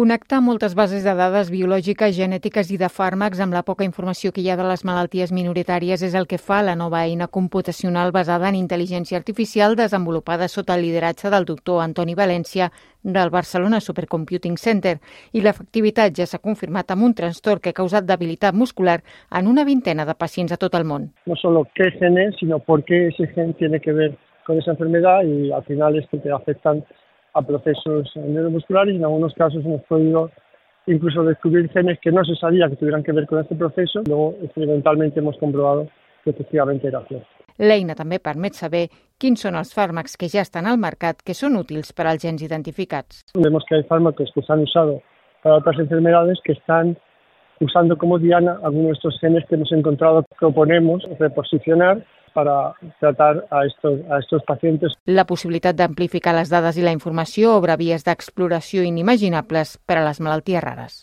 Connectar moltes bases de dades biològiques, genètiques i de fàrmacs amb la poca informació que hi ha de les malalties minoritàries és el que fa la nova eina computacional basada en intel·ligència artificial desenvolupada sota el lideratge del doctor Antoni València del Barcelona Supercomputing Center i l'efectivitat ja s'ha confirmat amb un trastorn que ha causat debilitat muscular en una vintena de pacients a tot el món. No solo qué gen es, sino por qué ese gen tiene que ver con esa enfermedad y al final es que te afectan a procesos neuromusculares y en algunos casos hemos podido incluso descubrir genes que no se sabía que tuvieran que ver con este proceso. Luego, experimentalmente, hemos comprobado que efectivamente era cierto. L'eina també permet saber quins són els fàrmacs que ja estan al mercat que són útils per als gens identificats. Vemos que hay fármacos que se han usado para otras enfermedades que están usando como diana algunos de estos genes que hemos encontrado. Proponemos reposicionar para tratar a estos, a estos pacientes. La possibilitat d'amplificar les dades i la informació obre vies d'exploració inimaginables per a les malalties rares.